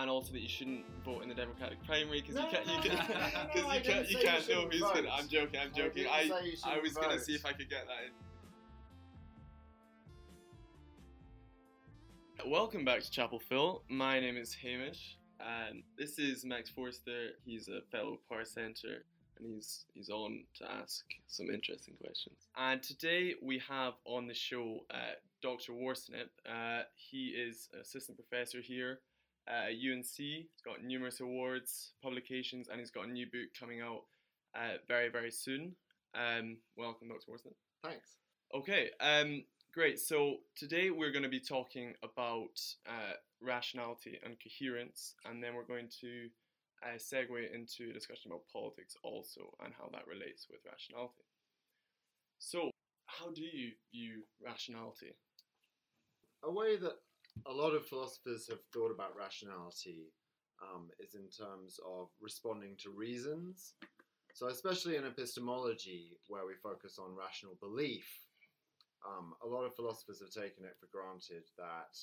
and also that you shouldn't vote in the Democratic primary because No, you can't, no, you can, no, you can't, you can't know who's vote. I'm joking. I'm joking. didn't I, I was gonna see if I could get that in. Welcome back to Chapel Phil. My name is Hamish, and this is Max Forster. He's a fellow Parr Center, and he's he's on to ask some interesting questions. And today we have on the show uh, Dr. Worsnip. Uh, he is assistant professor here at UNC. He's got numerous awards, publications, and he's got a new book coming out uh, very very soon. Um, welcome, Dr. Worsnip. Thanks. Okay, um, great. So today we're going to be talking about uh, rationality and coherence, and then we're going to uh, segue into a discussion about politics also and how that relates with rationality. So, how do you view rationality? A way that a lot of philosophers have thought about rationality um, is in terms of responding to reasons. So, especially in epistemology, where we focus on rational belief, um, a lot of philosophers have taken it for granted that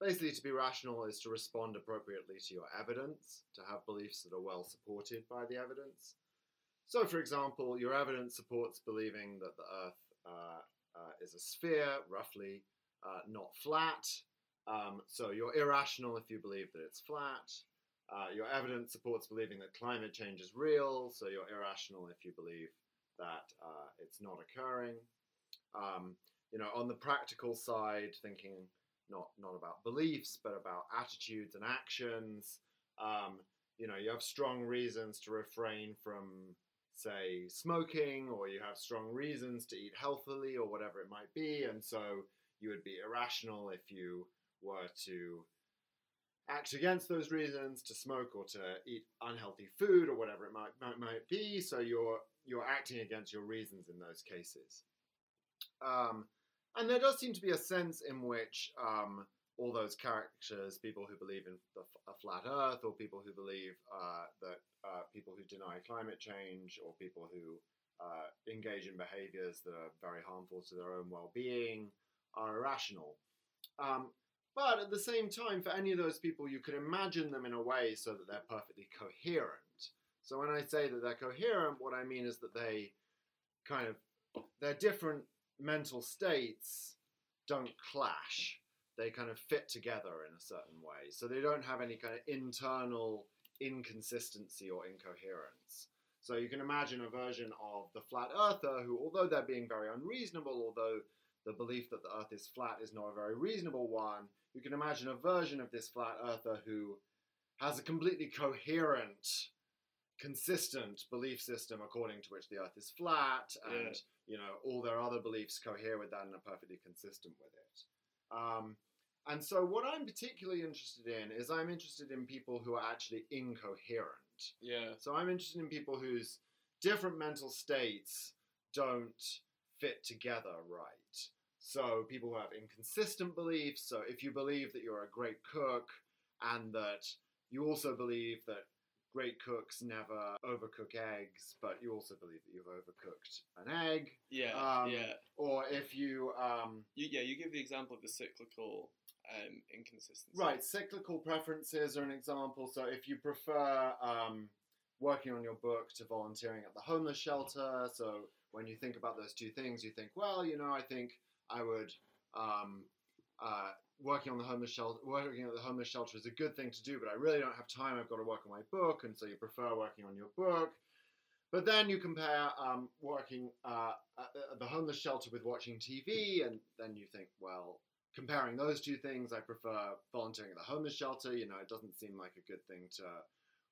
basically to be rational is to respond appropriately to your evidence, to have beliefs that are well supported by the evidence. So, for example, your evidence supports believing that the Earth uh, uh, is a sphere, roughly, uh, not flat. Um, so, you're irrational if you believe that it's flat. Uh, your evidence supports believing that climate change is real, so you're irrational if you believe that uh, it's not occurring. Um, you know, on the practical side, thinking not not about beliefs, but about attitudes and actions. Um, you know, you have strong reasons to refrain from, say, smoking, or you have strong reasons to eat healthily, or whatever it might be, and so you would be irrational if you were to act against those reasons to smoke or to eat unhealthy food or whatever it might, might, might be so you're you're acting against your reasons in those cases um, and there does seem to be a sense in which um, all those characters, people who believe in the, a flat Earth, or people who believe uh, that uh, people who deny climate change, or people who uh, engage in behaviors that are very harmful to their own well-being, are irrational. Um, but at the same time, for any of those people, you could imagine them in a way so that they're perfectly coherent. So when I say that they're coherent, what I mean is that they kind of they're different mental states don't clash. They kind of fit together in a certain way. So they don't have any kind of internal inconsistency or incoherence. So you can imagine a version of the flat earther who, although they're being very unreasonable, although the belief that the earth is flat is not a very reasonable one, you can imagine a version of this flat earther who has a completely coherent, consistent belief system according to which the earth is flat and Yeah. you know all their other beliefs cohere with that and are perfectly consistent with it. Um, and so what i'm particularly interested in is i'm interested in people who are actually incoherent. Yeah, so i'm interested in people whose different mental states don't fit together right so people who have inconsistent beliefs so if you believe that you're a great cook and that you also believe that great cooks never overcook eggs, but you also believe that you've overcooked an egg. yeah, Um, yeah. Or if you, um, You, yeah, you give the example of the cyclical um, inconsistency. right, cyclical preferences are an example. So if you prefer um, working on your book to volunteering at the homeless shelter, so when you think about those two things, you think, well, you know, I think I would. Um, uh, working on the homeless shelter, working at the homeless shelter is a good thing to do, but I really don't have time. I've got to work on my book, and so you prefer working on your book. But then you compare um, working uh, at the homeless shelter with watching TV, and then you think, well, comparing those two things, I prefer volunteering at the homeless shelter. You know, it doesn't seem like a good thing to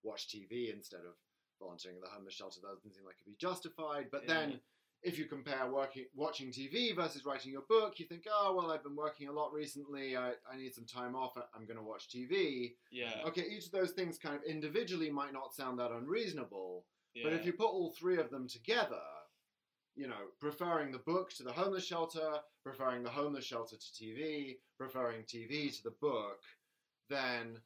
watch TV instead of volunteering at the homeless shelter. That doesn't seem like it'd be justified. But Yeah. then if you compare working watching TV versus writing your book, you think, oh well, I've been working a lot recently. I, I need some time off. I'm going to watch TV. Yeah, Okay, each of those things kind of individually might not sound that unreasonable, yeah. but if you put all three of them together, you know, preferring the book to the homeless shelter, preferring the homeless shelter to TV, preferring TV to the book, then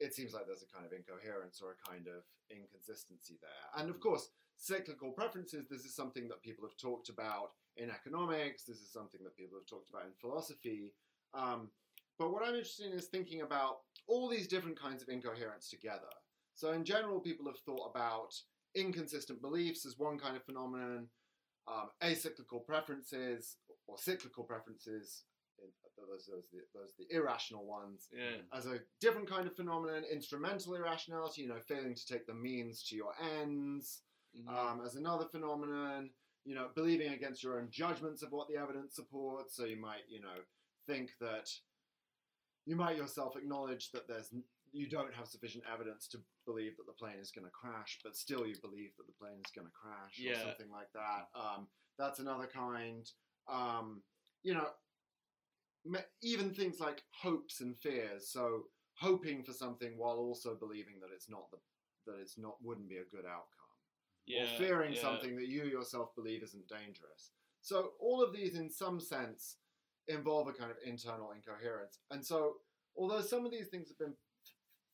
it seems like there's a kind of incoherence or a kind of inconsistency there. And of mm. course, cyclical preferences, this is something that people have talked about in economics, this is something that people have talked about in philosophy. Um, but what I'm interested in is thinking about all these different kinds of incoherence together. So, in general, people have thought about inconsistent beliefs as one kind of phenomenon, um, acyclical preferences or cyclical preferences. Those, those, the, those the irrational ones Yeah. as a different kind of phenomenon. Instrumental irrationality, you know, failing to take the means to your ends, Mhm. um, as another phenomenon. You know, believing against your own judgments of what the evidence supports. So you might, you know, think that you might yourself acknowledge that there's you don't have sufficient evidence to believe that the plane is going to crash, but still you believe that the plane is going to crash or something like that. Um, that's another kind. Um, you know, even things like hopes and fears. So hoping for something while also believing that it's not the that it's not wouldn't be a good outcome yeah. or fearing yeah. something that you yourself believe isn't dangerous. So all of these, in some sense, involve a kind of internal incoherence. And so, although some of these things have been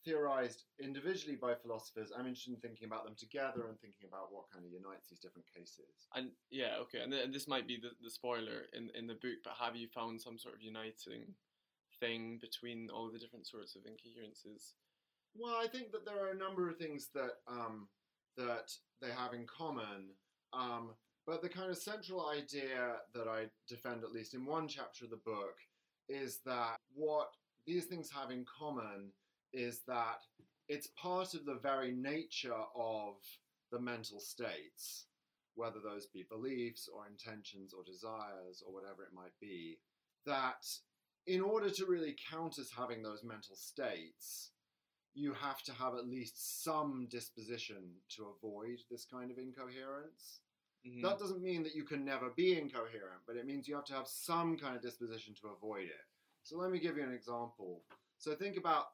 theorized individually by philosophers, I'm interested in thinking about them together and thinking about what kind of unites these different cases. And yeah, okay, and, th- and this might be the, the spoiler in, in the book, but have you found some sort of uniting thing between all the different sorts of incoherences? Well, I think that there are a number of things that um, that they have in common. Um, but the kind of central idea that I defend, at least in one chapter of the book, is that what these things have in common is that it's part of the very nature of the mental states, whether those be beliefs or intentions or desires or whatever it might be, that in order to really count as having those mental states, you have to have at least some disposition to avoid this kind of incoherence. Mhm. That doesn't mean that you can never be incoherent, but it means you have to have some kind of disposition to avoid it. So let me give you an example. So think about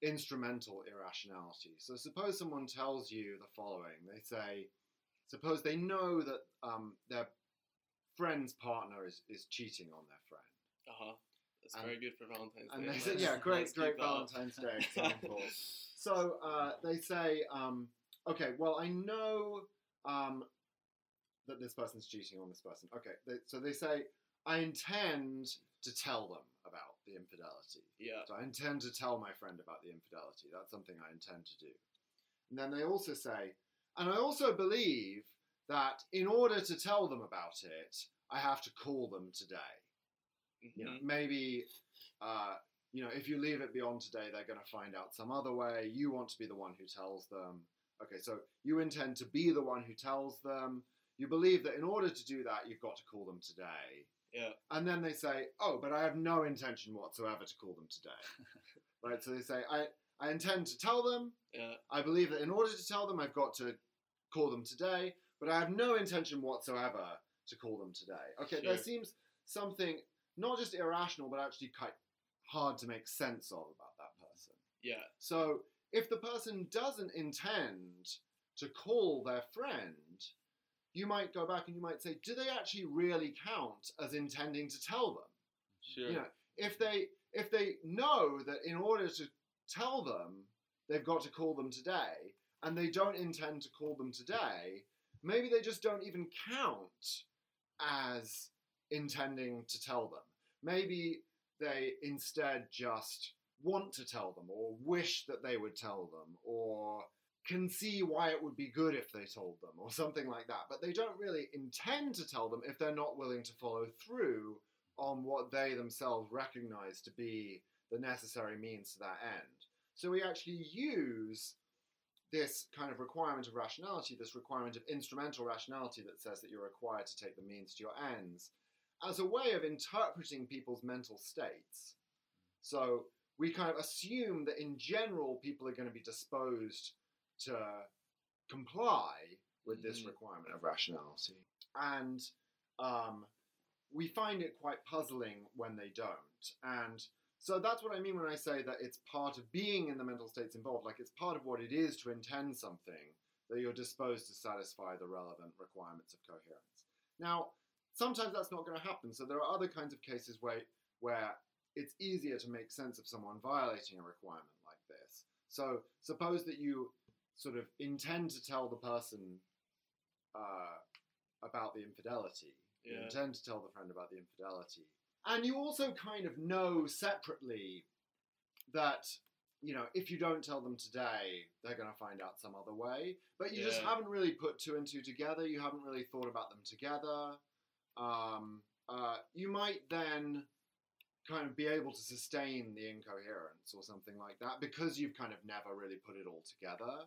instrumental irrationality. So suppose someone tells you the following. They say, suppose they know that um, their friend's partner is, is cheating on their friend. Uh-huh. That's very good for Valentine's And Day. yeah, great, great keep that up. Valentine's Day example. So uh, they say, um, okay, well, I know um, that this person's cheating on this person. Okay, they, so they say, I intend to tell them about the infidelity. Yeah. So I intend to tell my friend about the infidelity. That's something I intend to do. And then they also say, and I also believe that in order to tell them about it, I have to call them today you know, Mhm. maybe uh, you know if you leave it beyond today they're going to find out some other way. You want to be the one who tells them. Okay so you intend to be the one who tells them. You believe that in order to do that you've got to call them today. Yeah. and then they say oh but i have no intention whatsoever to call them today. Right so they say i i intend to tell them. Yeah. i believe that in order to tell them i've got to call them today but i have no intention whatsoever to call them today. Okay there seems something not just irrational but actually quite hard to make sense of about that person Yeah. so if the person doesn't intend to call their friend you might go back and you might say do they actually really count as intending to tell them Sure. you know, if they if they know that in order to tell them they've got to call them today, and they don't intend to call them today, maybe they just don't even count as intending to tell them. Maybe they instead just want to tell them, or wish that they would tell them, or can see why it would be good if they told them, or something like that. But they don't really intend to tell them if they're not willing to follow through on what they themselves recognize to be the necessary means to that end. So we actually use this kind of requirement of rationality, this requirement of instrumental rationality that says that you're required to take the means to your ends, as a way of interpreting people's mental states. So we kind of assume that in general people are going to be disposed to comply with this Mhm. requirement of rationality. And um, we find it quite puzzling when they don't. And so that's what I mean when I say that it's part of being in the mental states involved. Like it's part of what it is to intend something that you're disposed to satisfy the relevant requirements of coherence. Now, sometimes that's not going to happen. So there are other kinds of cases where where it's easier to make sense of someone violating a requirement like this. So suppose that you sort of intend to tell the person uh, about the infidelity. You Yeah. intend to tell the friend about the infidelity. and you also kind of know separately that you know if you don't tell them today they're going to find out some other way but you just haven't really put two and two together you haven't really thought about them together um, uh, you might then kind of be able to sustain the incoherence or something like that because you've kind of never really put it all together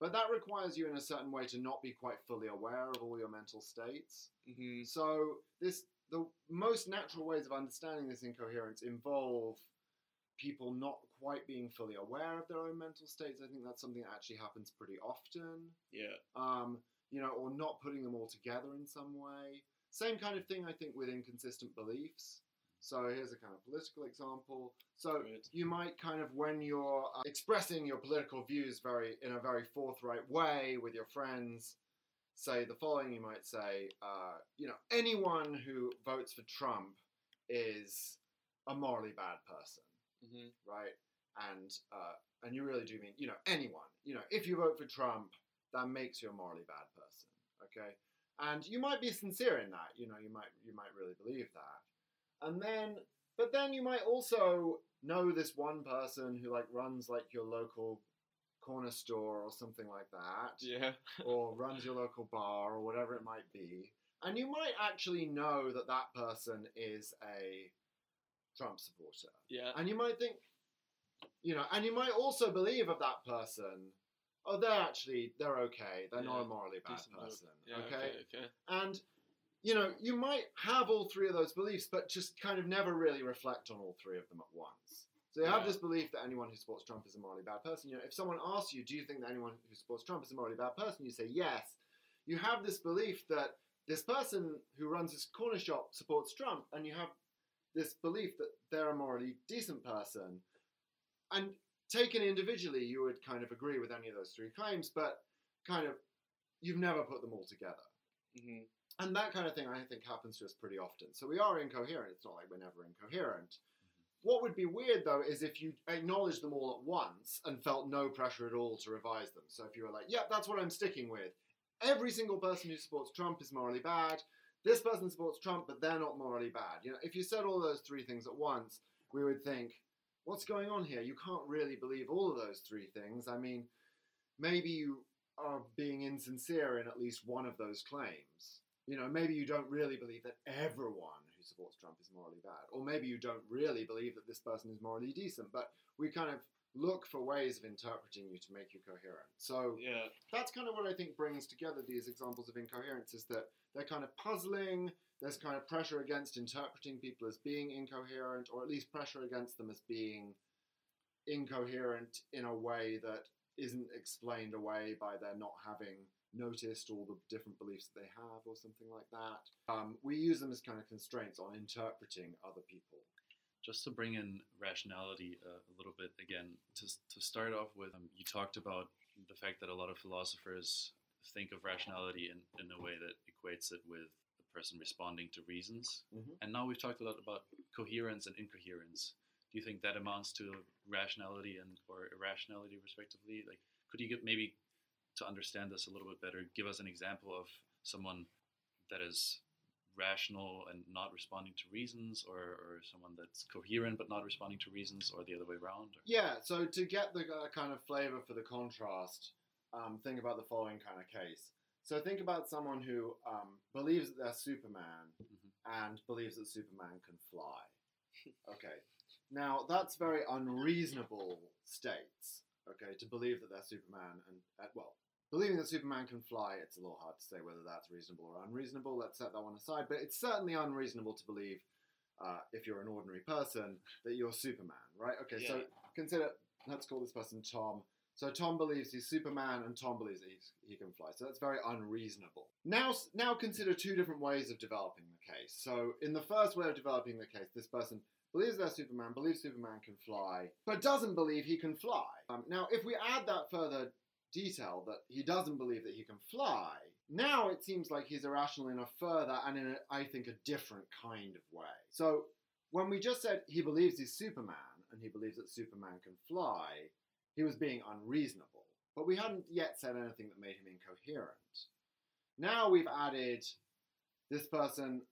but that requires you in a certain way to not be quite fully aware of all your mental states hmm so this the most natural ways of understanding this incoherence involve people not quite being fully aware of their own mental states. I think that's something that actually happens pretty often. Yeah. Um, you know, or not putting them all together in some way. Same kind of thing, I think, with inconsistent beliefs. So here's a kind of political example. So you might kind of, when you're uh, expressing your political views very in a very forthright way with your friends, say the following. You might say, uh, you know, anyone who votes for Trump is a morally bad person, hmm right? And uh, and you really do mean, you know, anyone. You know, if you vote for Trump, that makes you a morally bad person, okay? And you might be sincere in that. You know, you might you might really believe that. And then, but then you might also know this one person who like runs like your local corner store or something like that Yeah. or runs your local bar or whatever it might be. And you might actually know that that person is a Trump supporter. Yeah. And you might think, you know, and you might also believe of that person, oh, they're actually, they're okay. They're not a morally bad person. Yeah. okay? Okay. Okay. And, you know, you might have all three of those beliefs, but just kind of never really reflect on all three of them at once. So you have Yeah. this belief that anyone who supports Trump is a morally bad person. You know, if someone asks you, do you think that anyone who supports Trump is a morally bad person? You say yes. You have this belief that this person who runs this corner shop supports Trump, and you have this belief that they're a morally decent person. And taken individually, you would kind of agree with any of those three claims, but kind of you've never put them all together. hmm And that kind of thing, I think, happens to us pretty often. So we are incoherent. It's not like we're never incoherent. What would be weird, though, is if you acknowledged them all at once and felt no pressure at all to revise them. So if you were like, yeah, that's what I'm sticking with. Every single person who supports Trump is morally bad. This person supports Trump, but they're not morally bad. You know, if you said all those three things at once, we would think, what's going on here? You can't really believe all of those three things. I mean, maybe you are being insincere in at least one of those claims. You know, maybe you don't really believe that everyone who supports Trump is morally bad, or maybe you don't really believe that this person is morally decent. But we kind of look for ways of interpreting you to make you coherent. So Yeah. that's kind of what I think brings together these examples of incoherence is that they're kind of puzzling. There's kind of pressure against interpreting people as being incoherent, or at least pressure against them as being incoherent in a way that isn't explained away by their not having noticed all the different beliefs that they have, or something like that. Um, we use them as kind of constraints on interpreting other people. just to bring in rationality uh, a little bit again to, to start off with um, you talked about the fact that a lot of philosophers think of rationality in, in a way that equates it with person responding to reasons Mhm. and now we've talked a lot about coherence and incoherence do you think that amounts to rationality and or irrationality respectively like could you get maybe to understand this a little bit better give us an example of someone that is rational and not responding to reasons, or, or someone that's coherent but not responding to reasons, or the other way around? Or? Yeah, so to get the uh, kind of flavor for the contrast, um, think about the following kind of case. So think about someone who um, believes that they're Superman Mhm. and believes that Superman can fly. Okay, now that's very unreasonable states. Okay, to believe that they're Superman and uh, well, believing that Superman can fly, it's a little hard to say whether that's reasonable or unreasonable. Let's set that one aside. But it's certainly unreasonable to believe, uh, if you're an ordinary person, that you're Superman, right? Okay, so consider. Let's call this person Tom. So Tom believes he's Superman, and Tom believes he's, he can fly. So that's very unreasonable. Now, now consider two different ways of developing the case. So in the first way of developing the case, this person believes they're Superman, believes Superman can fly, but doesn't believe he can fly. Um, now, if we add that further detail that he doesn't believe that he can fly, now it seems like he's irrational in a further and in, a, I think, a different kind of way. So when we just said he believes he's Superman and he believes that Superman can fly, he was being unreasonable. But we hadn't yet said anything that made him incoherent. Now we've added this person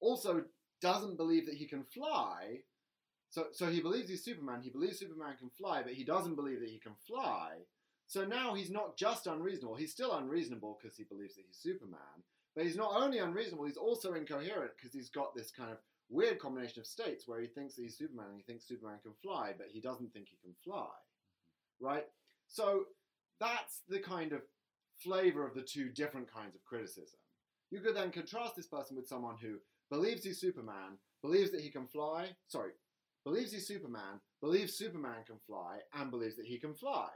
also doesn't believe that he can fly. So, so he believes he's Superman. He believes Superman can fly, but he doesn't believe that he can fly. So now he's not just unreasonable. He's still unreasonable because he believes that he's Superman. But he's not only unreasonable, he's also incoherent because he's got this kind of weird combination of states where he thinks that he's Superman and he thinks Superman can fly, but he doesn't think he can fly. Right? So that's the kind of flavor of the two different kinds of criticism. You could then contrast this person with someone who believes he's Superman, believes that he can fly, sorry, believes he's Superman, believes Superman can fly, and believes that he can fly.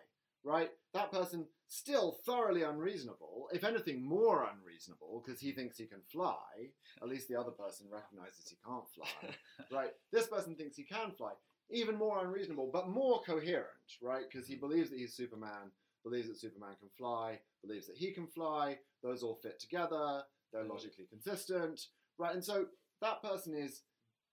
Right? That person still thoroughly unreasonable, if anything more unreasonable, because he thinks he can fly. At least the other person recognizes he can't fly. right? This person thinks he can fly. Even more unreasonable, but more coherent, right? Because he mm. believes that he's Superman, believes that Superman can fly, believes that he can fly. Those all fit together. They're mm. logically consistent, right? And so that person is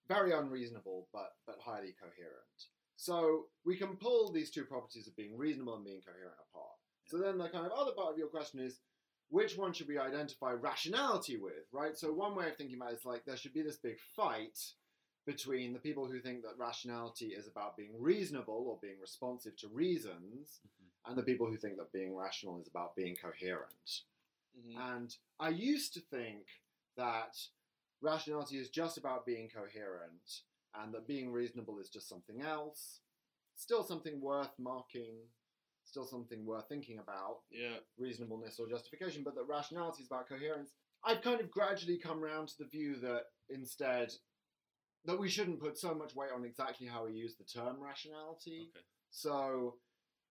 very unreasonable, but but highly coherent. So we can pull these two properties of being reasonable and being coherent apart. So then the kind of other part of your question is, which one should we identify rationality with, right? So mm. one way of thinking about it is like there should be this big fight between the people who think that rationality is about being reasonable or being responsive to reasons, Mhm. and the people who think that being rational is about being coherent. Mhm. And I used to think that rationality is just about being coherent and that being reasonable is just something else. Still something worth marking, still something worth thinking about, Yeah. reasonableness or justification, but that rationality is about coherence. I've kind of gradually come around to the view that instead, that we shouldn't put so much weight on exactly how we use the term rationality. Okay. So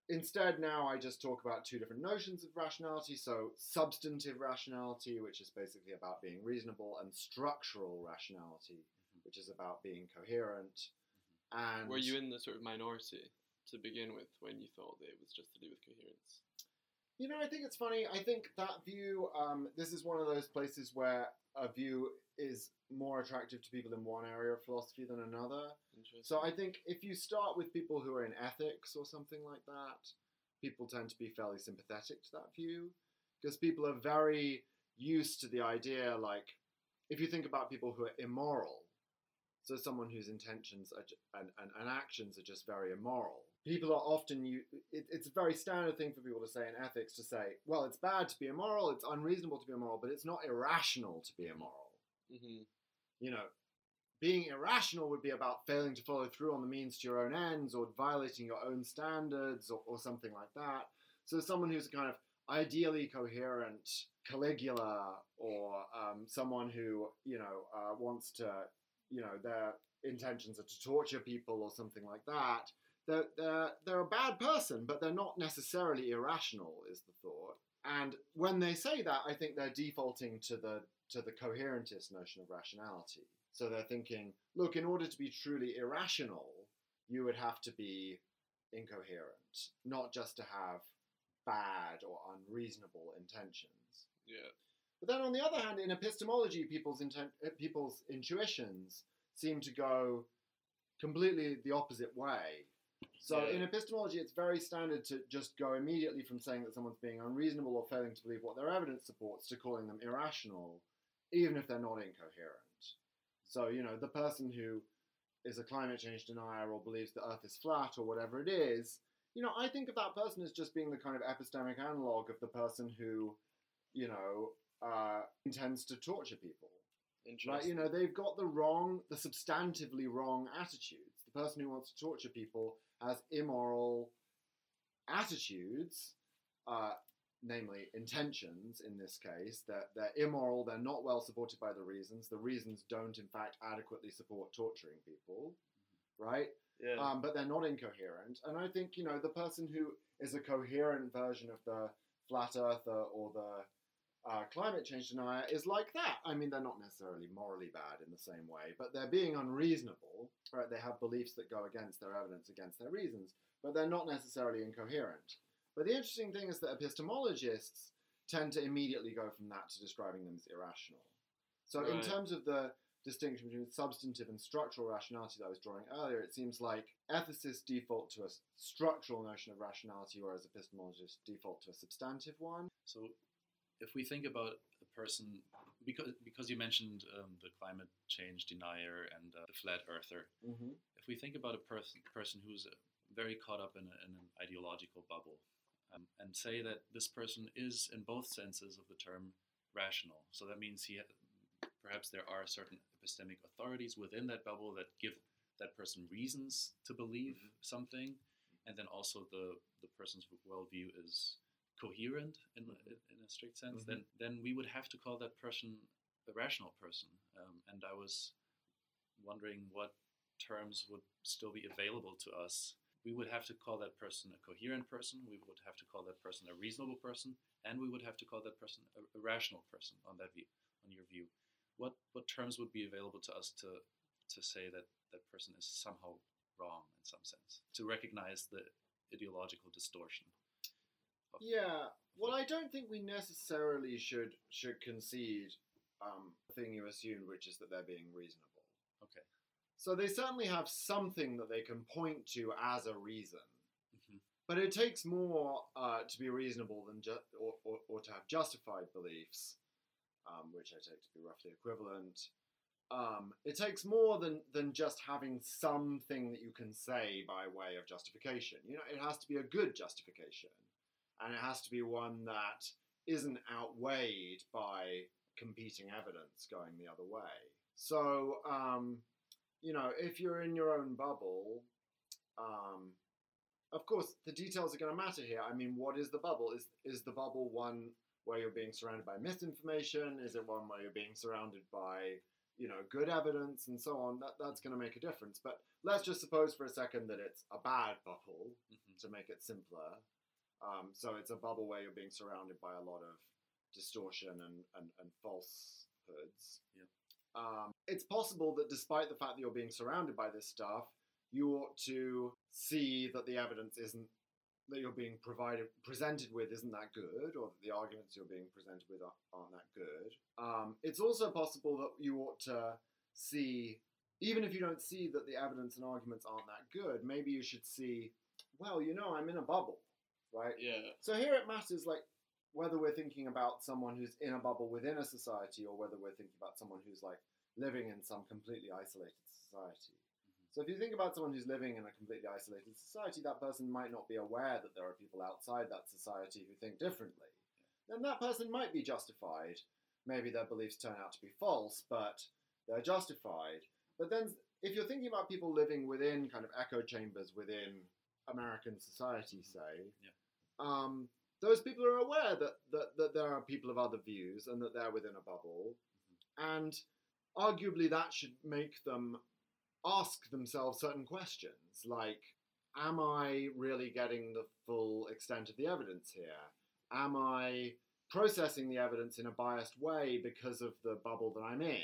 instead, now I just talk about two different notions of rationality. So substantive rationality, which is basically about being reasonable, and structural rationality, mm-hmm. which is about being coherent. Mm-hmm. And Were you in the sort of minority to begin with when you thought that it was just to do with coherence? You know, I think it's funny. I think that view, um, this is one of those places where a view is more attractive to people in one area of philosophy than another. So I think if you start with people who are in ethics or something like that, people tend to be fairly sympathetic to that view because people are very used to the idea like if you think about people who are immoral, so someone whose intentions are, ju- and, and, and actions are just very immoral. People are often you. It, it's a very standard thing for people to say in ethics to say, well, it's bad to be immoral, it's unreasonable to be immoral, but it's not irrational to be immoral hmm you know, being irrational would be about failing to follow through on the means to your own ends or violating your own standards or, or something like that. So, someone who's kind of ideally coherent Caligula or um, someone who, you know, uh, wants to, you know, their intentions are to torture people or something like that. They're, they're, they're a bad person, but they're not necessarily irrational, is the thought. And when they say that, I think they're defaulting to the to the coherentist notion of rationality. So they're thinking, look, in order to be truly irrational, you would have to be incoherent, not just to have bad or unreasonable intentions. Yeah. But then on the other hand, in epistemology, people's intent, uh, people's intuitions seem to go completely the opposite way. So Yeah. in epistemology, it's very standard to just go immediately from saying that someone's being unreasonable or failing to believe what their evidence supports to calling them irrational, even if they're not incoherent. So you know, the person who is a climate change denier or believes the Earth is flat or whatever it is, you know, I think of that person as just being the kind of epistemic analog of the person who, you know, uh, intends to torture people. Interesting. Like, you know, they've got the wrong, the substantively wrong attitudes. The person who wants to torture people has immoral attitudes, uh, namely intentions in this case, that they're immoral, they're not well supported by the reasons. The reasons don't, in fact, adequately support torturing people, right? yeah. um, but they're not incoherent. And I think you know the person who is a coherent version of the flat earther or the uh, climate change denier is like that. I mean, they're not necessarily morally bad in the same way, but they're being unreasonable. Right? They have beliefs that go against their evidence, against their reasons, but they're not necessarily incoherent. But the interesting thing is that epistemologists tend to immediately go from that to describing them as irrational. So, in terms of the distinction between substantive and structural rationality that I was drawing earlier, it seems like ethicists default to a structural notion of rationality, whereas epistemologists default to a substantive one. So, if we think about a person because because you mentioned um, the climate change denier and uh, the flat earther. Mm-hmm. If we think about a person person who's uh, very caught up in, a, in an ideological bubble, um, and say that this person is, in both senses of the term, rational. So that means he perhaps there are certain epistemic authorities within that bubble that give that person reasons to believe something, and then also the the person's worldview is coherent in, in a strict sense, Mhm. then then we would have to call that person a rational person. Um, and I was wondering what terms would still be available to us. We would have to call that person a coherent person. We would have to call that person a reasonable person, and we would have to call that person a, a rational person. On that view, on your view, what what terms would be available to us to to say that that person is somehow wrong in some sense, to recognize the ideological distortion? Yeah. Well, I don't think we necessarily should should concede um, the thing you assumed, which is that they're being reasonable. Okay. So they certainly have something that they can point to as a reason. Mhm. But it takes more uh, to be reasonable than ju- or, or, or to have justified beliefs, um, which I take to be roughly equivalent. Um, it takes more than, than just having something that you can say by way of justification. You know, it has to be a good justification, and it has to be one that isn't outweighed by competing evidence going the other way. So, um, you know, if you're in your own bubble, um, of course, the details are going to matter here. I mean, what is the bubble? Is is the bubble one where you're being surrounded by misinformation? Is it one where you're being surrounded by you know good evidence and so on? That that's going to make a difference. But let's just suppose for a second that it's a bad bubble Mhm. to make it simpler. Um, so it's a bubble where you're being surrounded by a lot of distortion and, and, and falsehoods. Yep. Um, it's possible that despite the fact that you're being surrounded by this stuff, you ought to see that the evidence isn't that you're being provided presented with isn't that good, or that the arguments you're being presented with aren't, aren't that good. Um, it's also possible that you ought to see, even if you don't see that the evidence and arguments aren't that good, maybe you should see, well, you know, I'm in a bubble, right? Yeah. So here it matters, like whether we're thinking about someone who's in a bubble within a society, or whether we're thinking about someone who's like living in some completely isolated society. Mm-hmm. So if you think about someone who's living in a completely isolated society, that person might not be aware that there are people outside that society who think differently. Then that person might be justified. Maybe their beliefs turn out to be false, but they're justified. But then if you're thinking about people living within kind of echo chambers within American society, mm-hmm. say, Yeah. Um, those people are aware that, that, that there are people of other views and that they're within a bubble. And arguably that should make them ask themselves certain questions like, am I really getting the full extent of the evidence here? Am I processing the evidence in a biased way because of the bubble that I'm in?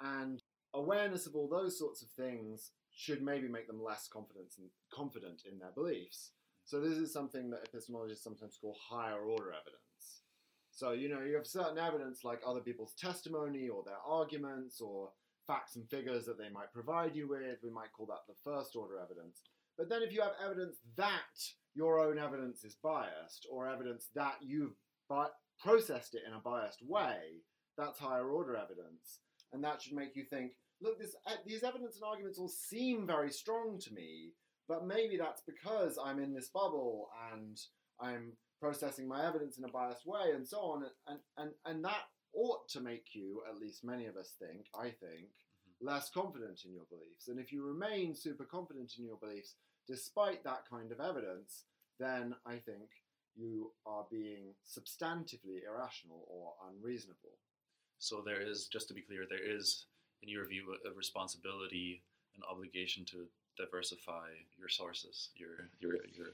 And awareness of all those sorts of things should maybe make them less confident in, confident in their beliefs. So this is something that epistemologists sometimes call higher order evidence. So you know you have certain evidence like other people's testimony or their arguments or facts and figures that they might provide you with. We might call that the first order evidence. But then if you have evidence that your own evidence is biased or evidence that you've bi- processed it in a biased way, that's higher order evidence. And that should make you think, look, this, uh, these evidence and arguments all seem very strong to me, but maybe that's because I'm in this bubble and I'm processing my evidence in a biased way and so on. And, and, and that ought to make you, at least many of us think, I think, mm-hmm. less confident in your beliefs. And if you remain super confident in your beliefs despite that kind of evidence, then I think you are being substantively irrational or unreasonable. So there is, just to be clear, there is, in your view, a, a responsibility, an obligation to diversify your sources, your your your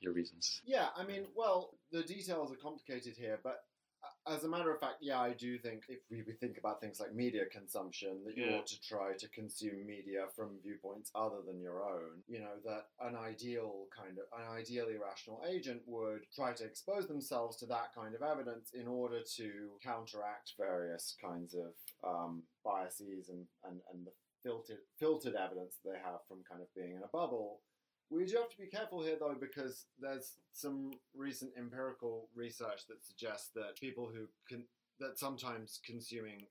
your reasons. Yeah, I mean, well, the details are complicated here, but uh, as a matter of fact, yeah, I do think if we we think about things like media consumption, that you Yeah. ought to try to consume media from viewpoints other than your own. You know, that an ideal kind of, an ideally rational agent would try to expose themselves to that kind of evidence in order to counteract various kinds of um, biases and, and, and the filtered, filtered evidence that they have from kind of being in a bubble. We do have to be careful here, though, because there's some recent empirical research that suggests that people who can that sometimes consuming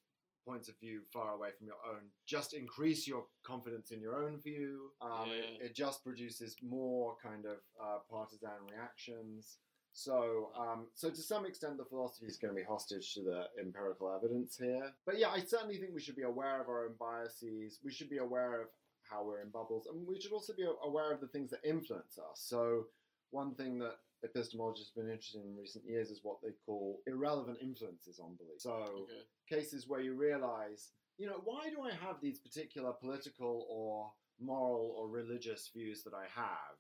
points of view far away from your own just increase your confidence in your own view. Um, it, it just produces more kind of uh, partisan reactions. So, um, so to some extent, the philosophy is going to be hostage to the empirical evidence here. But yeah, I certainly think we should be aware of our own biases. We should be aware of how we're in bubbles, and we should also be aware of the things that influence us. So, one thing that epistemologists have been interested in recent years is what they call irrelevant influences on belief. So, Okay. cases where you realize, you know, why do I have these particular political or moral or religious views that I have?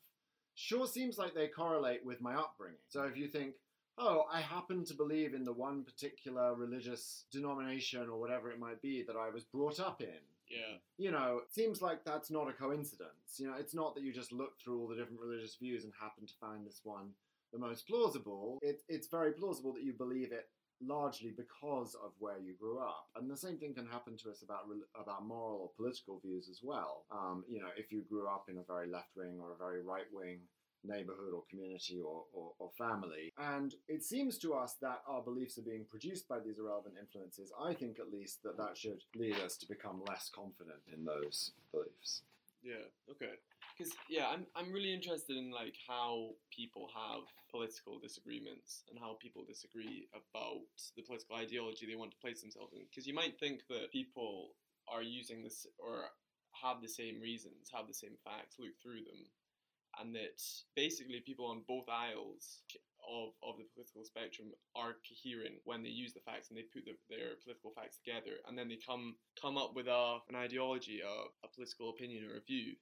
Sure seems like they correlate with my upbringing. So if you think, oh, I happen to believe in the one particular religious denomination or whatever it might be that I was brought up in, Yeah. you know, it seems like that's not a coincidence. You know, it's not that you just look through all the different religious views and happen to find this one the most plausible. It, it's very plausible that you believe it largely because of where you grew up. And the same thing can happen to us about about moral or political views as well. Um, you know, if you grew up in a very left wing or a very right wing neighborhood or community or, or, or family. And it seems to us that our beliefs are being produced by these irrelevant influences. I think, at least, that that should lead us to become less confident in those beliefs. Yeah. Okay. Because yeah, I'm I'm really interested in like how people have political disagreements and how people disagree about the political ideology they want to place themselves in. Because you might think that people are using this or have the same reasons, have the same facts, look through them, and that basically people on both aisles of, of the political spectrum are coherent when they use the facts and they put the, their political facts together and then they come come up with a, an ideology, a, a political opinion or a view.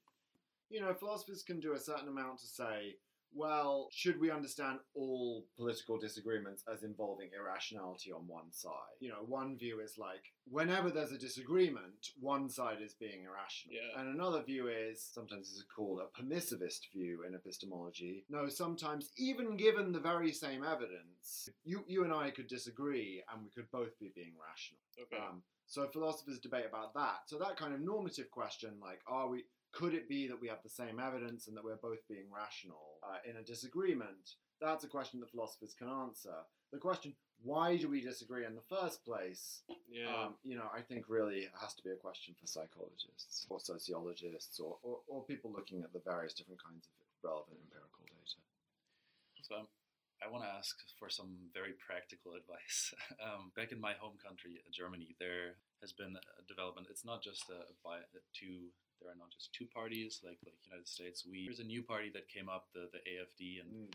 You know, philosophers can do a certain amount to say, well, should we understand all political disagreements as involving irrationality on one side? You know, one view is like, whenever there's a disagreement, one side is being irrational. Yeah. And another view is, sometimes this is called a permissivist view in epistemology. No, sometimes, even given the very same evidence, you, you and I could disagree and we could both be being rational. Okay. Um, so philosophers debate about that. So that kind of normative question, like, are we? Could it be that we have the same evidence and that we're both being rational uh, in a disagreement? That's a question that philosophers can answer. The question, why do we disagree in the first place? yeah. Um, you know, I think really has to be a question for psychologists or sociologists or, or, or people looking at the various different kinds of relevant empirical data. So um, I want to ask for some very practical advice. Um, back in my home country, Germany, there has been a development. It's not just a, by a two. There are not just two parties like like United States. We there's a new party that came up, the the AFD, and Mm.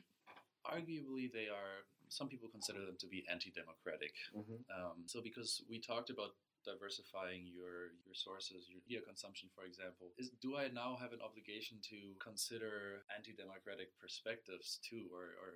arguably they are. Some people consider them to be anti-democratic. Mhm. Um, so because we talked about diversifying your your sources, your media consumption, for example, is do I now have an obligation to consider anti-democratic perspectives too, or, or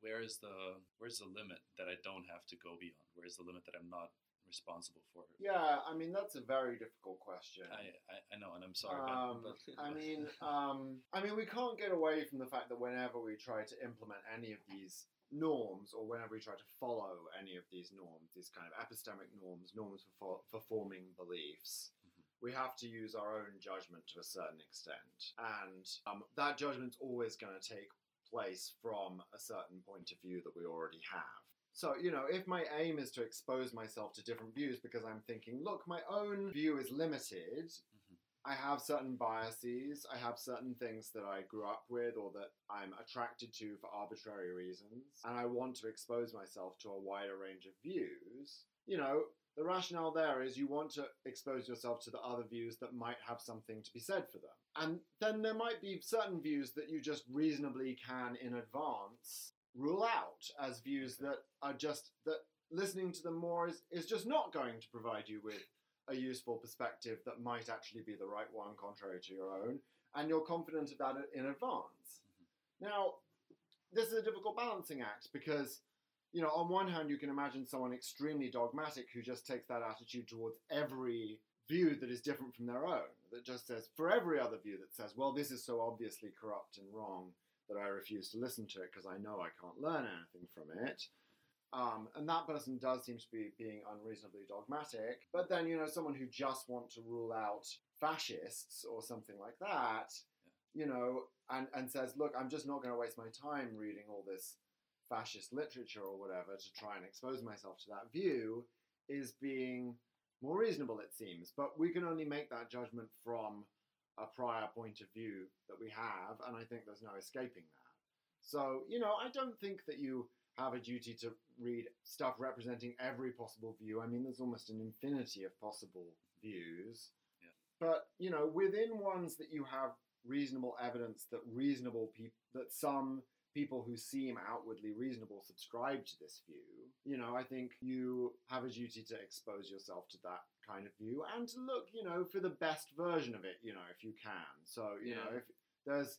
where is the where's the limit that I don't have to go beyond? Where is the limit that I'm not responsible for? Yeah, I mean that's a very difficult question. I, I, I know, and I'm sorry, Um, but, but I mean, um, I mean, we can't get away from the fact that whenever we try to implement any of these norms, or whenever we try to follow any of these norms, these kind of epistemic norms, norms for, for, for forming beliefs, Mhm. we have to use our own judgment to a certain extent, and um, that judgment's always going to take place from a certain point of view that we already have. So, you know, if my aim is to expose myself to different views because I'm thinking, look, my own view is limited, Mhm. I have certain biases, I have certain things that I grew up with or that I'm attracted to for arbitrary reasons, and I want to expose myself to a wider range of views, you know, the rationale there is you want to expose yourself to the other views that might have something to be said for them. And then there might be certain views that you just reasonably can in advance rule out as views that are just that listening to them more is, is just not going to provide you with a useful perspective that might actually be the right one contrary to your own and you're confident of that in advance. Mm-hmm. Now this is a difficult balancing act because you know on one hand you can imagine someone extremely dogmatic who just takes that attitude towards every view that is different from their own that just says for every other view that says well this is so obviously corrupt and wrong that i refuse to listen to it because i know i can't learn anything from it um, and that person does seem to be being unreasonably dogmatic. But then, you know, someone who just want to rule out fascists or something like that, you know, and, and says, look, I'm just not going to waste my time reading all this fascist literature or whatever to try and expose myself to that view, is being more reasonable, it seems. But we can only make that judgment from a prior point of view that we have, and I think there's no escaping that. So, you know, I don't think that you have a duty to read stuff representing every possible view. I mean, there's almost an infinity of possible views. Yeah. But, you know, within ones that you have reasonable evidence that reasonable people, that some people who seem outwardly reasonable subscribe to this view, you know, I think you have a duty to expose yourself to that kind of view and to look, you know, for the best version of it, you know, if you can. So, you know, if there's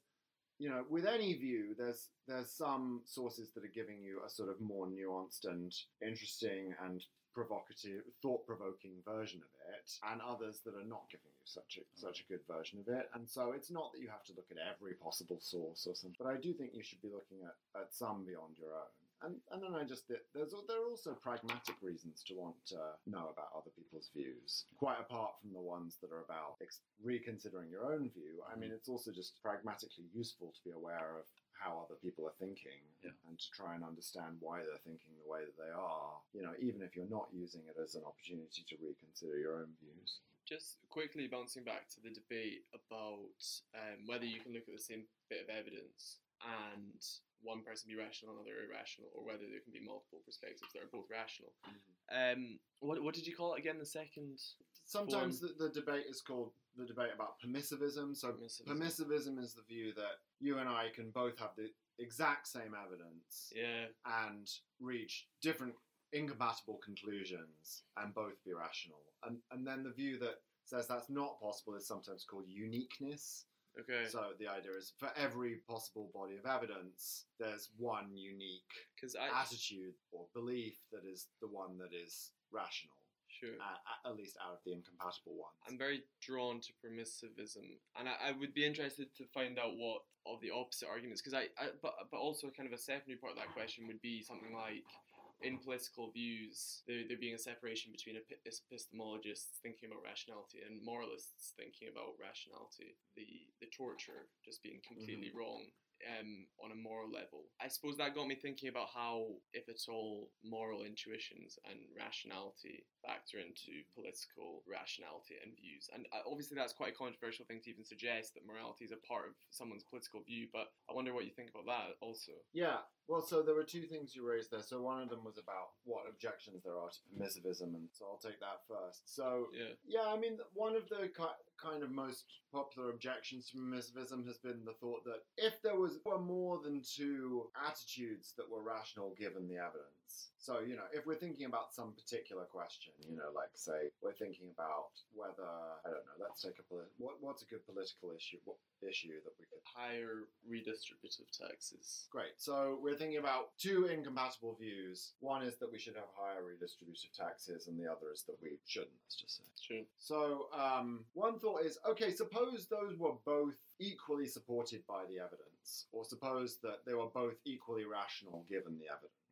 you know, with any view, there's there's some sources that are giving you a sort of more nuanced and interesting and provocative, thought-provoking version of it, and others that are not giving you such a such a good version of it. And so it's not that you have to look at every possible source or something, but I do think you should be looking at, at some beyond your own. And, and then I just there's there are also pragmatic reasons to want to know about other people's views, quite apart from the ones that are about ex- reconsidering your own view. I mm-hmm. mean, it's also just pragmatically useful to be aware of how other people are thinking Yeah. and to try and understand why they're thinking the way that they are. You know, even if you're not using it as an opportunity to reconsider your own views. Just quickly bouncing back to the debate about um, whether you can look at the same bit of evidence and one person be rational, another irrational, or whether there can be multiple perspectives that are both rational. Um, what, what did you call it again? The second Sometimes the, the debate is called the debate about permissivism. So Permissivism. permissivism is the view that you and I can both have the exact same evidence Yeah, and reach different incompatible conclusions and both be rational. And and then the view that says that's not possible is sometimes called uniqueness. okay. So the idea is for every possible body of evidence, there's one unique I attitude or belief that is the one that is rational, sure. uh, at least out of the incompatible ones. I'm very drawn to permissivism, and I, I would be interested to find out what of the opposite arguments. Because I, I, but but also kind of a secondary part of that question would be something like, in political views, there, there being a separation between epi- epistemologists thinking about rationality and moralists thinking about rationality. The the torture just being completely wrong. Um, on a moral level, I suppose that got me thinking about how, if at all, moral intuitions and rationality factor into political rationality and views. And uh, obviously, that's quite a controversial thing to even suggest that morality is a part of someone's political view. But I wonder what you think about that also. Yeah, well, so there were two things you raised there. So one of them was about what objections there are to permissivism, and so I'll take that first. So Yeah. yeah, I mean, one of the kind of most popular objections to permissivism has been the thought that if there was were more than two attitudes that were rational given the evidence. So you know, if we're thinking about some particular question, you know, like say we're thinking about whether I don't know, let's take a polit- what, what's a good political issue what issue that we could Higher redistributive taxes. Great. So we're thinking about two incompatible views. One is that we should have higher redistributive taxes, and the other is that we shouldn't. Let's just say. True. So um, one thought is, okay, suppose those were both equally supported by the evidence, or suppose that they were both equally rational given the evidence.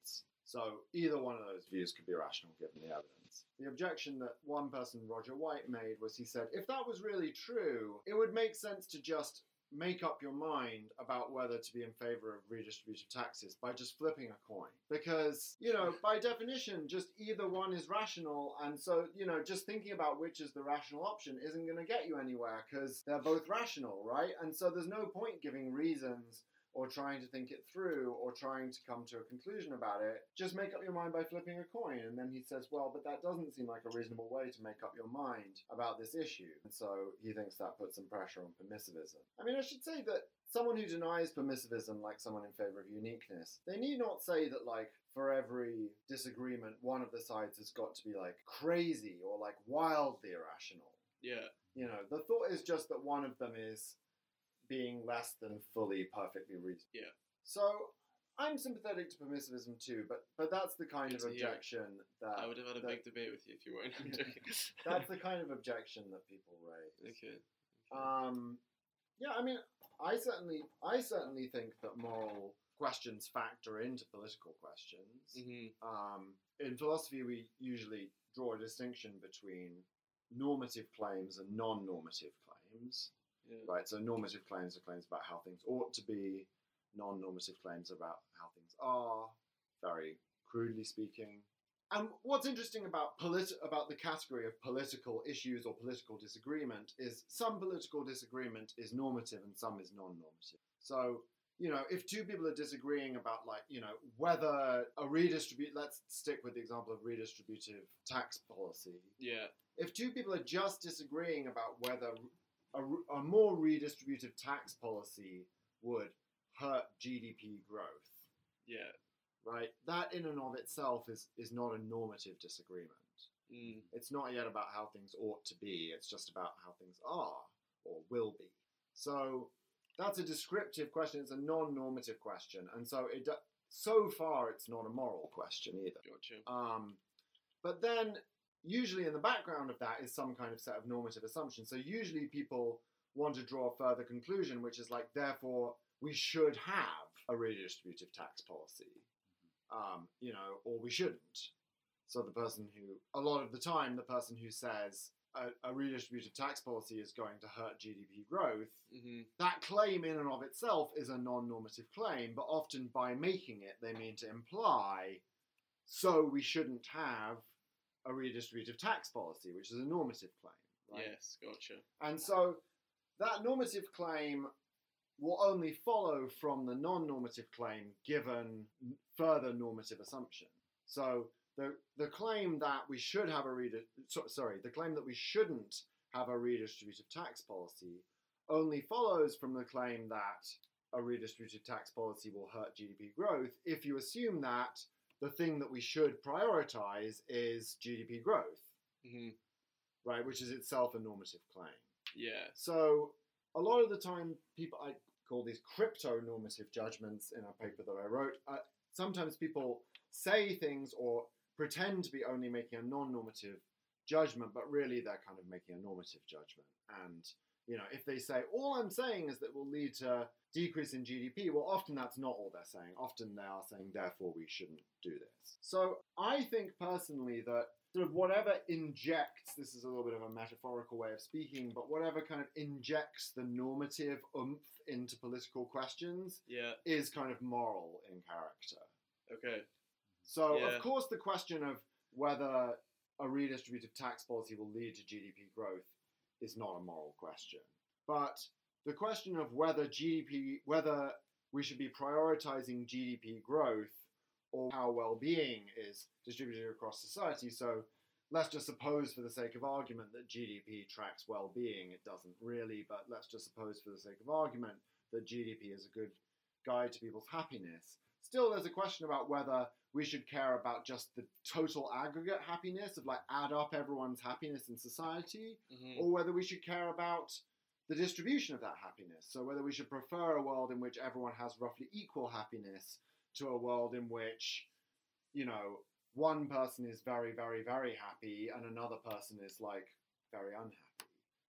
So either one of those views could be rational given the evidence. The objection that one person, Roger White, made was he said, if that was really true, it would make sense to just make up your mind about whether to be in favor of redistributive taxes by just flipping a coin. Because, you know, by definition, just either one is rational, and so, you know, just thinking about which is the rational option isn't going to get you anywhere because they're both rational, right? And so there's no point giving reasons or trying to think it through or trying to come to a conclusion about it. Just make up your mind by flipping a coin. And then he says, well, but that doesn't seem like a reasonable way to make up your mind about this issue. And so he thinks that puts some pressure on permissivism. I mean, I should say that someone who denies permissivism, like someone in favor of uniqueness, they need not say that, like, for every disagreement, one of the sides has got to be, like, crazy or, like, wildly irrational. Yeah. You know, the thought is just that one of them is being less than fully perfectly reasonable. Yeah. So I'm sympathetic to permissivism too, but but that's the kind of objection that I would have had a that- big debate with you if you weren't. That's the kind of objection that people raise. okay. Um, yeah, I mean, I certainly I certainly think that moral questions factor into political questions. hmm Um, in philosophy, we usually draw a distinction between normative claims and non-normative claims. Yeah. Right, so normative claims are claims about how things ought to be, non normative claims about how things are, very crudely speaking. and what's interesting about polit- about the category of political issues or political disagreement is some political disagreement is normative and some is non-normative. So you know, if two people are disagreeing about like you know whether a redistribute, let's stick with the example of redistributive tax policy. Yeah. If two people are just disagreeing about whether a, a more redistributive tax policy would hurt GDP growth, Yeah. right? That in and of itself is is not a normative disagreement. Mm. It's not yet about how things ought to be. It's just about how things are or will be. So that's a descriptive question. It's a non-normative question, and so it so far it's not a moral question either. Gotcha. Um, but then usually in the background of that is some kind of set of normative assumptions. So usually people want to draw a further conclusion, which is like, therefore, we should have a redistributive tax policy, um, you know, or we shouldn't. So the person who, a lot of the time, the person who says a, a redistributive tax policy is going to hurt GDP growth, hmm that claim in and of itself is a non-normative claim, but often by making it, they mean to imply, so we shouldn't have a redistributive tax policy, which is a normative claim, right? Yes. Gotcha. And so that normative claim will only follow from the non-normative claim given further normative assumption. So the the claim that we should have a redi- so, sorry, the claim that we shouldn't have a redistributive tax policy only follows from the claim that a redistributive tax policy will hurt GDP growth if you assume that the thing that we should prioritize is GDP growth, hmm right, which is itself a normative claim. Yeah. So a lot of the time, people I call these crypto-normative judgments in a paper that I wrote. Uh, sometimes people say things or pretend to be only making a non-normative judgment, but really they're kind of making a normative judgment. And you know, if they say all I'm saying is that will lead to decrease in GDP, well, often that's not all they're saying. Often they are saying, therefore, we shouldn't do this. So I think personally that sort of whatever injects this is a little bit of a metaphorical way of speaking, but whatever kind of injects the normative oomph into political questions Yeah. is kind of moral in character. Okay. So, Yeah. of course, the question of whether a redistributive tax policy will lead to GDP growth is not a moral question. But the question of whether GDP, whether we should be prioritizing GDP growth or how well-being is distributed across society. So, let's just suppose, for the sake of argument, that GDP tracks well-being. It doesn't really, but let's just suppose, for the sake of argument, that GDP is a good guide to people's happiness. Still, there's a question about whether we should care about just the total aggregate happiness of like add up everyone's happiness in society, hmm or whether we should care about the distribution of that happiness. So, whether we should prefer a world in which everyone has roughly equal happiness to a world in which, you know, one person is very, very, very happy and another person is like very unhappy.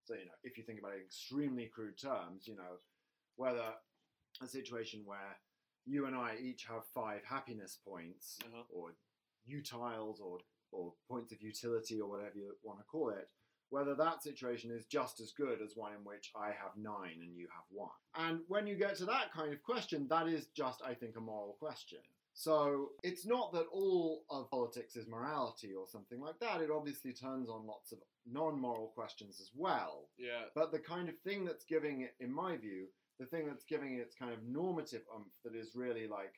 So, you know, if you think about it in extremely crude terms, you know, whether a situation where you and I each have five happiness points Uh-huh. or utiles or, or points of utility or whatever you want to call it, whether that situation is just as good as one in which I have nine and you have one. And when you get to that kind of question, that is just, I think, a moral question. So it's not that all of politics is morality or something like that. It obviously turns on lots of non moral questions as well. Yeah. But the kind of thing that's giving it, in my view, the thing that's giving it its kind of normative oomph that is really like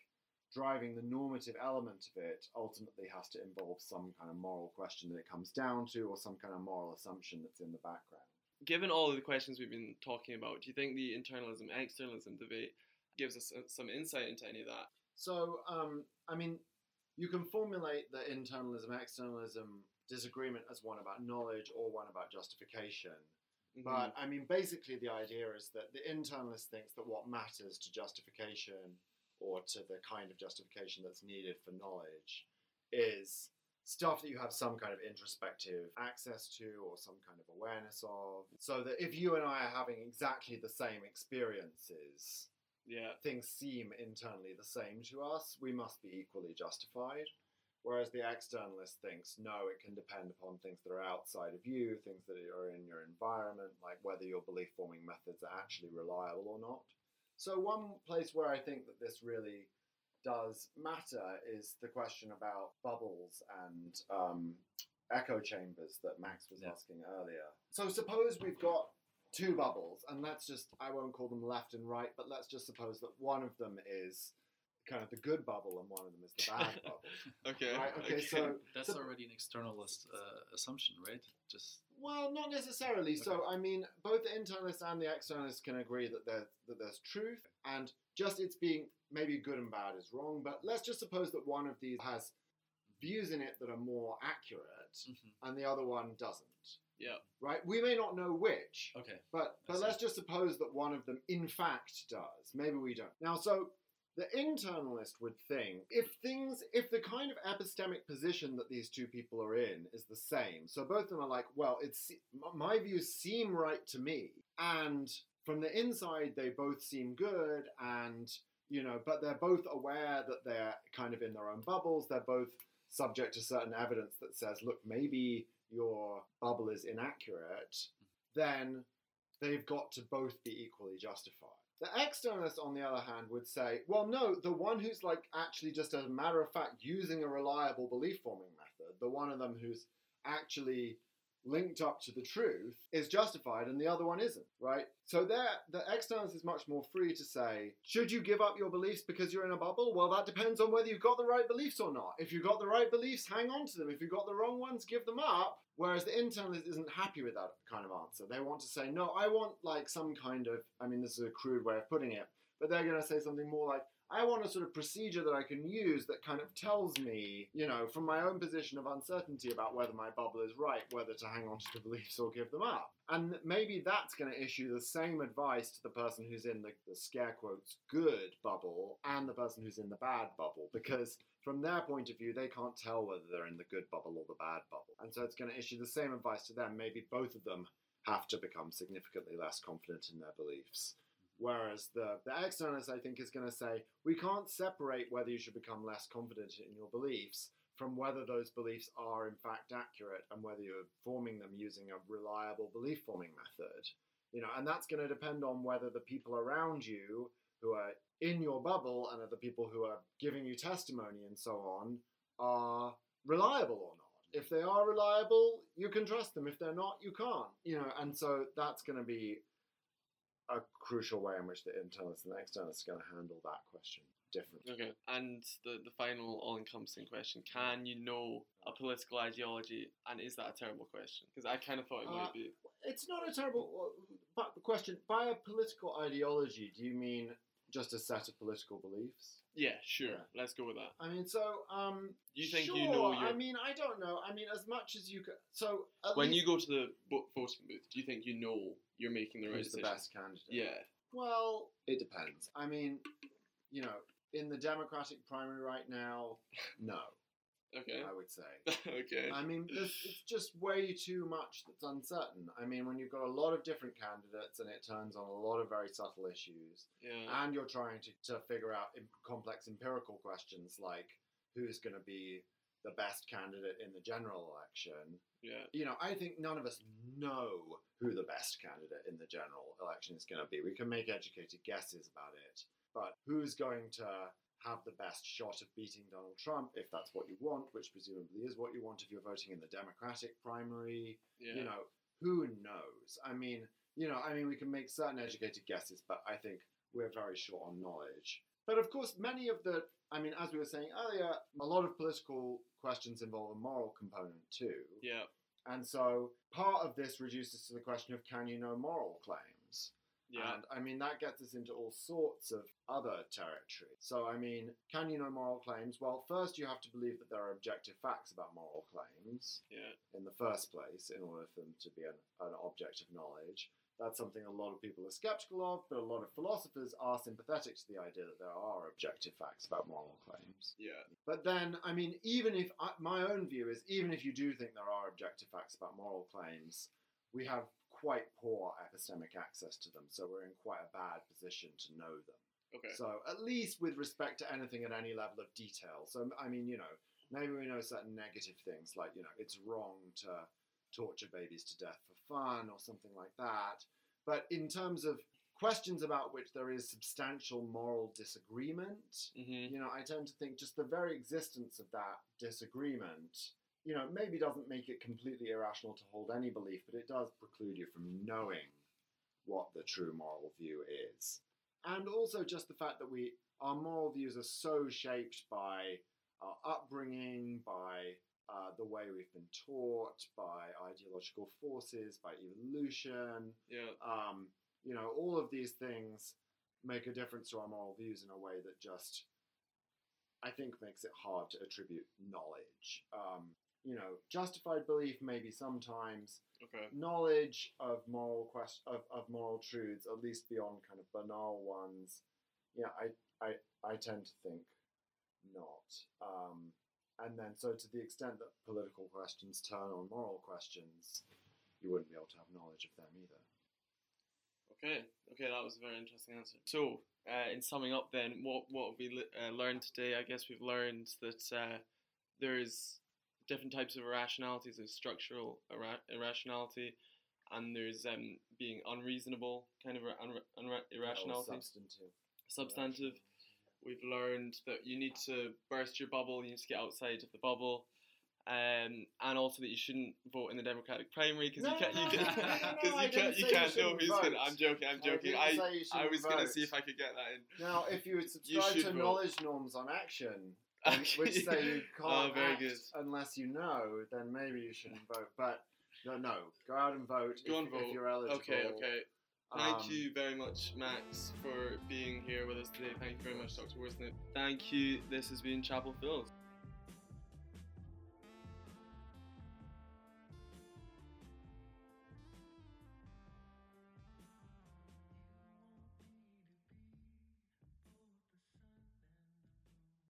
driving the normative element of it ultimately has to involve some kind of moral question that it comes down to or some kind of moral assumption that's in the background. Given all of the questions we've been talking about, do you think the internalism externalism debate gives us some insight into any of that? So, um, I mean, you can formulate the internalism externalism disagreement as one about knowledge or one about justification. Mhm. But I mean, basically, the idea is that the internalist thinks that what matters to justification or to the kind of justification that's needed for knowledge is stuff that you have some kind of introspective access to or some kind of awareness of. So that if you and I are having exactly the same experiences, yeah. things seem internally the same to us, we must be equally justified. Whereas the externalist thinks, no, it can depend upon things that are outside of you, things that are in your environment, like whether your belief forming methods are actually reliable or not. So, one place where I think that this really does matter is the question about bubbles and um, echo chambers that Max was Yeah. asking earlier. So suppose we've got two bubbles, and let's just, I won't call them left and right, but let's just suppose that one of them is kind of the good bubble and one of them is the bad bubble. Okay. Right, okay, so That's So- already an externalist uh, assumption, right? Just Well, not necessarily. So, I mean, both the internalists and the externalists can agree that there's that there's truth, and just it's being maybe good and bad is wrong. But let's just suppose that one of these has views in it that are more accurate, and the other one doesn't. Yeah. Right. We may not know which, okay. but but let's just suppose that one of them in fact does. Maybe we don't. Now, so the internalist would think if things, if the kind of epistemic position that these two people are in is the same, so both of them are like, well, it's my views seem right to me, and from the inside they both seem good, and you know, but they're both aware that they're kind of in their own bubbles. They're both subject to certain evidence that says, look, maybe your bubble is inaccurate. Then they've got to both be equally justified. The externalist, on the other hand, would say, well, no, the one who's like actually just as a matter of fact using a reliable belief forming method, the one of them who's actually linked up to the truth is justified and the other one isn't, right? So there the externalist is much more free to say, should you give up your beliefs because you're in a bubble? Well, that depends on whether you've got the right beliefs or not. If you've got the right beliefs, hang on to them. If you've got the wrong ones, give them up. Whereas the internalist isn't happy with that kind of answer. They want to say, no, I want like some kind of, I mean, this is a crude way of putting it, but they're going to say something more like, I want a sort of procedure that I can use that kind of tells me, you know, from my own position of uncertainty about whether my bubble is right, whether to hang on to the beliefs or give them up. And maybe that's going to issue the same advice to the person who's in the, the scare quotes good bubble and the person who's in the bad bubble, because from their point of view, they can't tell whether they're in the good bubble or the bad bubble. And so it's going to issue the same advice to them. Maybe both of them have to become significantly less confident in their beliefs. Whereas the, the externalist, I think, is going to say, we can't separate whether you should become less confident in your beliefs from whether those beliefs are in fact accurate and whether you're forming them using a reliable belief forming method. You know, and that's going to depend on whether the people around you who are in your bubble and are the people who are giving you testimony and so on are reliable or not. If they are reliable, you can trust them. If they're not, you can't. You know, and so that's going to be a crucial way in which the internalist and the externalist are going to handle that question differently. Okay. And the, the final all encompassing question Can you know a political ideology? And is that a terrible question? Because I kind of thought it Uh, might be. It's not a terrible but the question. By a political ideology, do you mean just a set of political beliefs? Yeah, sure. Yeah. Let's go with that. I mean, so um, You think sure, you know your. I mean, I don't know. I mean, as much as you could. So when least you go to the vo- voting booth, do you think you know you're making the right who's the decision? best candidate? Yeah. Well, it depends. I mean, you know, in the Democratic primary right now, no, Okay. I would say. okay. I mean, it's just way too much that's uncertain. I mean, when you've got a lot of different candidates and it turns on a lot of very subtle issues, yeah. and you're trying to, to figure out complex empirical questions like who's going to be the best candidate in the general election, yeah. you know, I think none of us know who the best candidate in the general election is going to be. We can make educated guesses about it, but who's going to have the best shot of beating Donald Trump if that's what you want, which presumably is what you want if you're voting in the Democratic primary? Yeah. You know, who knows? I mean, you know, I mean, we can make certain educated guesses, but I think we're very short on knowledge. But of course, many of the, I mean, as we were saying earlier, a lot of political questions involve a moral component too. yeah. And so part of this reduces to the question of can you know moral claims? Yeah. And I mean, that gets us into all sorts of other territory. So, I mean, can you know moral claims? Well, first you have to believe that there are objective facts about moral claims yeah. in the first place in order for them to be an, an object of knowledge. That's something a lot of people are skeptical of, but a lot of philosophers are sympathetic to the idea that there are objective facts about moral claims. Yeah. But then, I mean, even if I, my own view is, even if you do think there are objective facts about moral claims, we have quite poor epistemic access to them, so we're in quite a bad position to know them. Okay. So, at least with respect to anything at any level of detail. So, I mean, you know, maybe we know certain negative things, like, you know, it's wrong to torture babies to death for fun or something like that. But in terms of questions about which there is substantial moral disagreement. hmm You know, I tend to think just the very existence of that disagreement, you know, maybe doesn't make it completely irrational to hold any belief, but it does preclude you from knowing what the true moral view is. And also just the fact that we our moral views are so shaped by our upbringing, by uh, the way we've been taught, by ideological forces, by evolution, Yeah. um, you know, all of these things make a difference to our moral views in a way that just, I think, makes it hard to attribute knowledge. Um, you know, justified belief maybe sometimes Okay. knowledge of moral quest- of, of moral truths, at least beyond kind of banal ones. Yeah, I I, I tend to think not. Um, and then, so to the extent that political questions turn on moral questions, you wouldn't be able to have knowledge of them either. Okay, okay, that was a very interesting answer. So, uh, in summing up, then, what what have we uh, learned today? I guess we've learned that uh, there's different types of irrationalities. There's structural irra- irrationality, and there's um, being unreasonable kind of unre- unre- Or irrationality. substantive. Substantive. We've learned that you need to burst your bubble. You need to get outside of the bubble. Um, and also that you shouldn't vote in the Democratic primary because No, you can't, no, you can, no, I you can't, you say you can't know who's gonna. I'm joking. I'm joking. I, I shouldn't was gonna see if I could get that in. Now, if you would subscribe should to vote. knowledge norms on action, which say you Oh, can't very act good. unless you know, then maybe you shouldn't vote. But no, no, go out and vote, Go if, and vote. if you're eligible. Okay, okay. Thank Um, you very much, Max, for being here with us today. Thank you very much, Dr. Worsnip. Thank you. This has been Chapel Phils.